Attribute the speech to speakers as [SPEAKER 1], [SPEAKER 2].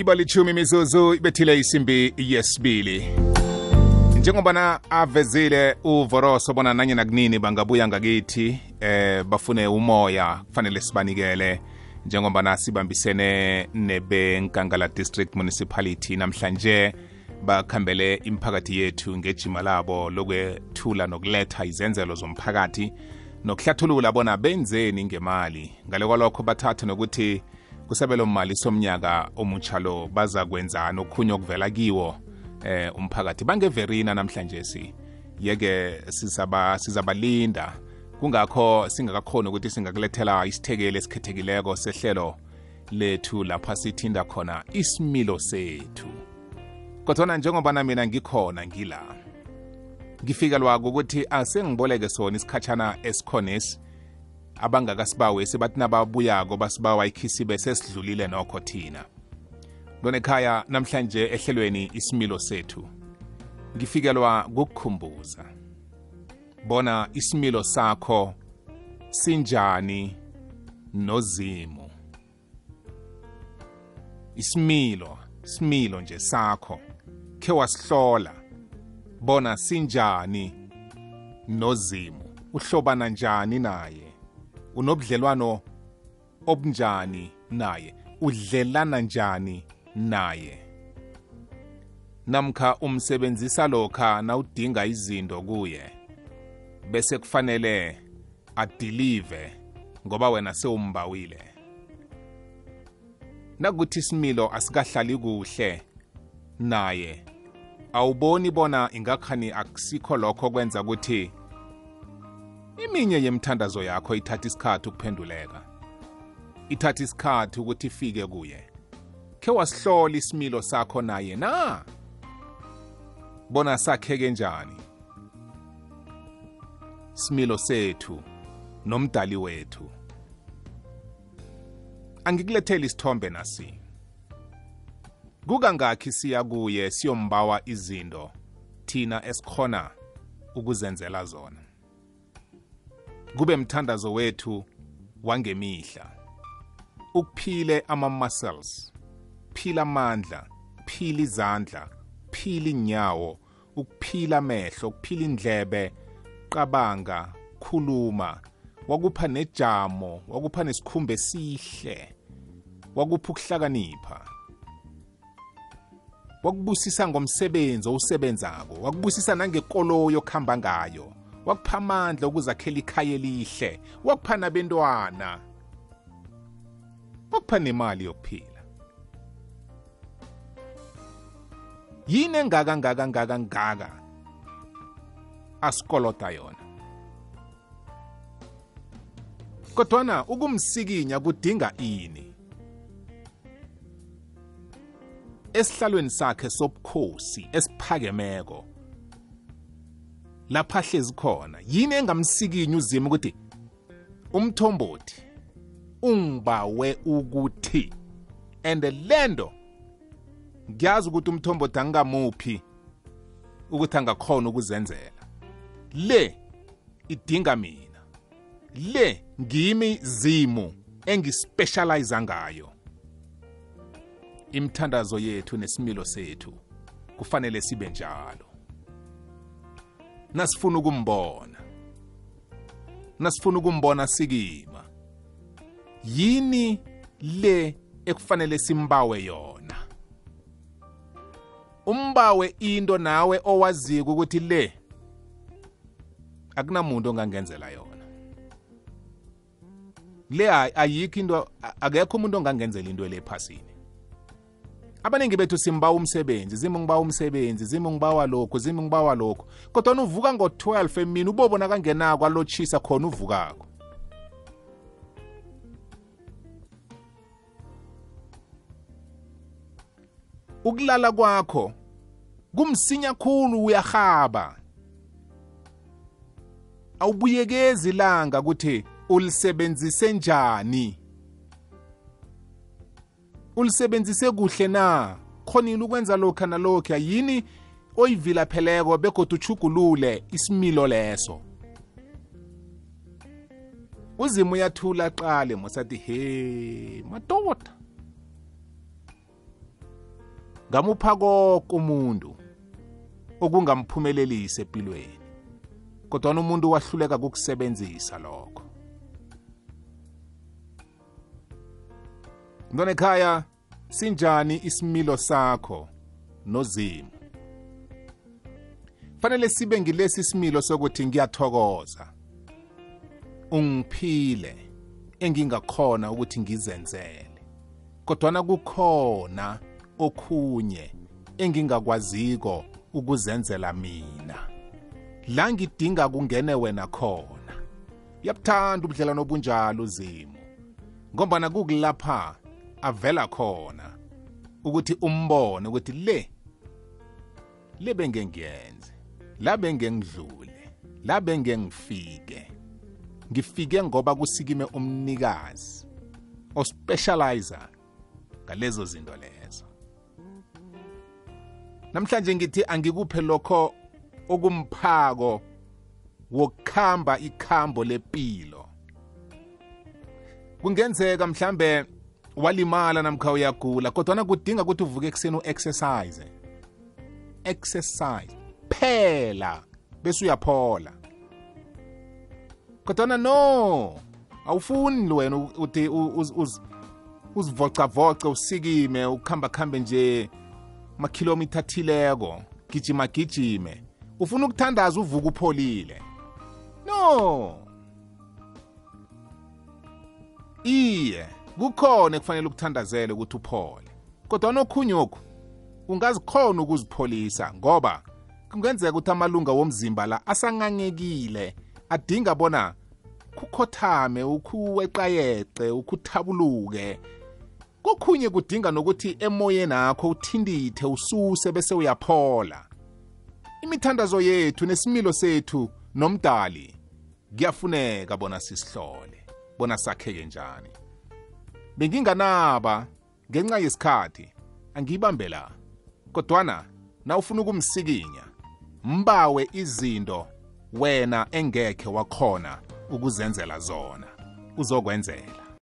[SPEAKER 1] ibalitshumi imizuzu ibethile isimbi yesibili njengobana avezile uvoroso bona nanyena kunini bangabuya ngakithi eh bafune umoya kufanele sibanikele. Njengobana sibambisene nebenkangala district municipality namhlanje bakhambele imiphakathi yethu ngejima labo lokwethula nokuletha izenzelo zomphakathi nokuhlathulula bona benzeni ngemali. Ngale kwalokho bathatha nokuthi kusabelo mali somnyaka omutsha lo baza kwenzani okhunye okuvela kiwo eh umphakathi. Bangeverina namhlanje si. Yeke sizaba sizabalinda. Kungakho singakakhoni ukuthi singakulethela isithekeli esikhethekileko sehlelo lethu lapha sithinda khona isimilo sethu. Kodwana njengobana mina ngikhona ngila ngifikelwa ukuthi asengiboleke sona isikhatshana esikhonesi. Abangakasibawe sibathi nababuyako basibawa ikhisibe sesidlulile nokho thina. Lonekhaya namhlanje ehlelweni isimilo sethu. Ngifikelwa kukukhumbuza. Bona isimilo sakho sinjani nozimu? Isimilo isimilo nje sakho. Khe wasihlola. Bona sinjani nozimu? Uhlobana njani naye? Unobudlelwano obunjani naye? Udlelana njani naye? Namkha umsebenzisa lokha nawudinga izinto kuye bese kufanele adilive ngoba wena sewumbawile. Nakuthi isimilo asikahlali kuhle naye awuboni bona ingakhani akusikho lokho kwenza ukuthi iminye yemthandazo yakho ithatha isikhathi ukuphenduleka. Ithatha isikhathi ukuthi ifike kuye. Khe wasihlola isimilo sakho naye na? Bona sakheke njani? Similo sethu nomdali wethu. Angikuletheli isithombe nasi. Kukangakhi siya kuye siyombawa izinto thina esikhona ukuzenzela zona? Kube mthandazo wethu wangemihla. Ukuphile ama-muscles phila amandla phila izandla phila inyawo ukuphila amehlo ukuphila indlebe qabanga khuluma wakupha nejamo wakupha nesikhumba esihle wakupha ukuhlakanipha. Wakubusisa ngomsebenzi owusebenzako wakubusisa nangekoloyo okuhamba ngayo. Wakupha amandla ukuzakhela ikhaya elihle. Wakupha nabentwana. Wakupha nemali yokuphila. Yini engaka ngaka ngaka ngaka? Asikolota yona. Kodwana ukumsikinya kudinga ini? Esihlalweni sakhe sobukhosi esiphakemeko. Lapha hlezi khona. Yini engamsikinya uzima ukuthi umthombothi ungibawe ukuthi and lento ngiyazi ukuthi umthombothi angingamuphi ukuthi angakhona ukuzenzela. Le idinga mina. Le ngimi zimu engispecialize ngayo. Imithandazo yethu nesimilo sethu kufanele sibe njalo. Nasifuna ukumbona. Nasifuna ukumbona sikima. Yini le ekufanele simbawe yona? Umbawe into nawe owaziko ukuthi le akunamuntu ongangenzela yona. Le ayikho into akekho umuntu ongangenzela into le ephasini. Abaningi bethu simbawa umsebenzi zimi ngibawa umsebenzi zimi ngibawa lokhu zimi ngibawa lokhu. Kodwa uvuka ngo-12 emini ubobona kangenako alotshisa khona uvukako. Ukulala kwakho kumsinya khulu uyahaba awubuyekezi ilanga ukuthi ulisebenzise njani? Ulisebenzise kuhle na? Khonile ukwenza lokha nalokhu yini oyivilapheleko begodwa uchugulule isimilo leso? Uzima uyathula aqale mosathi he madoda. Ngamupha konke umuntu okungamphumelelisa empilweni kodwa umuntu wahluleka kukusebenzisa lokho. Mntwana ekhaya sinjani isimilo sakho nozimo fanele sibe ngilesi similo sokuthi ngiyathokoza. Ungiphile engingakhona ukuthi ngizenzele. Kodwana kukhona okhunye engingakwaziko ukuzenzela mina. La ngidinga kungene wena khona. Yabuthanda ubudlelwano obunjalo uzimo ngombana kukulapha avela khona ukuthi umbone ukuthi le le bengengiyenze la bengengidlule la bengengifike. Ngifike ngoba kusikime umnikazi ospecializer ngalezo zinto lezo. Namhlanje ngithi angikuphe lokho okumphako wokukhamba ikhambo lepilo. Kungenzeka mhlambe walimala namkha uyagula kodwana kudinga ukuthi uvuke ekuseni u-exercise. Exercise. Phela bese uyaphola. Kodwana no awufuni wena uthi uzivocavoce usikime ukuhamba khambe nje makhilomitha athileko gijima gijime. Ufuna ukuthandaza uvuka upholile. No. Iye. Kukhona ekufanele ukuthandazele ukuthi uphole. Kodwa nokhunyoku ungazikhona ukuzipholisa ngoba kungenzeka ukuthi amalunga womzimba la asanqanyekile adinga bona kukhothame ukhuweqayeqe ukhuthabuluke kokhunye kudinga nokuthi emoyeni akho uthindithe ususe bese uyaphola. Imithandazo yethu nesimilo sethu nomdali kuyafuneka bona sisihlole bona sakheke njani. Benginganaba ngenxa yesikhathi. Angiyibambe la kodwana na ufuna ukumsikinya mbawe izinto wena engekhe wakhona ukuzenzela zona. Uzokwenzela.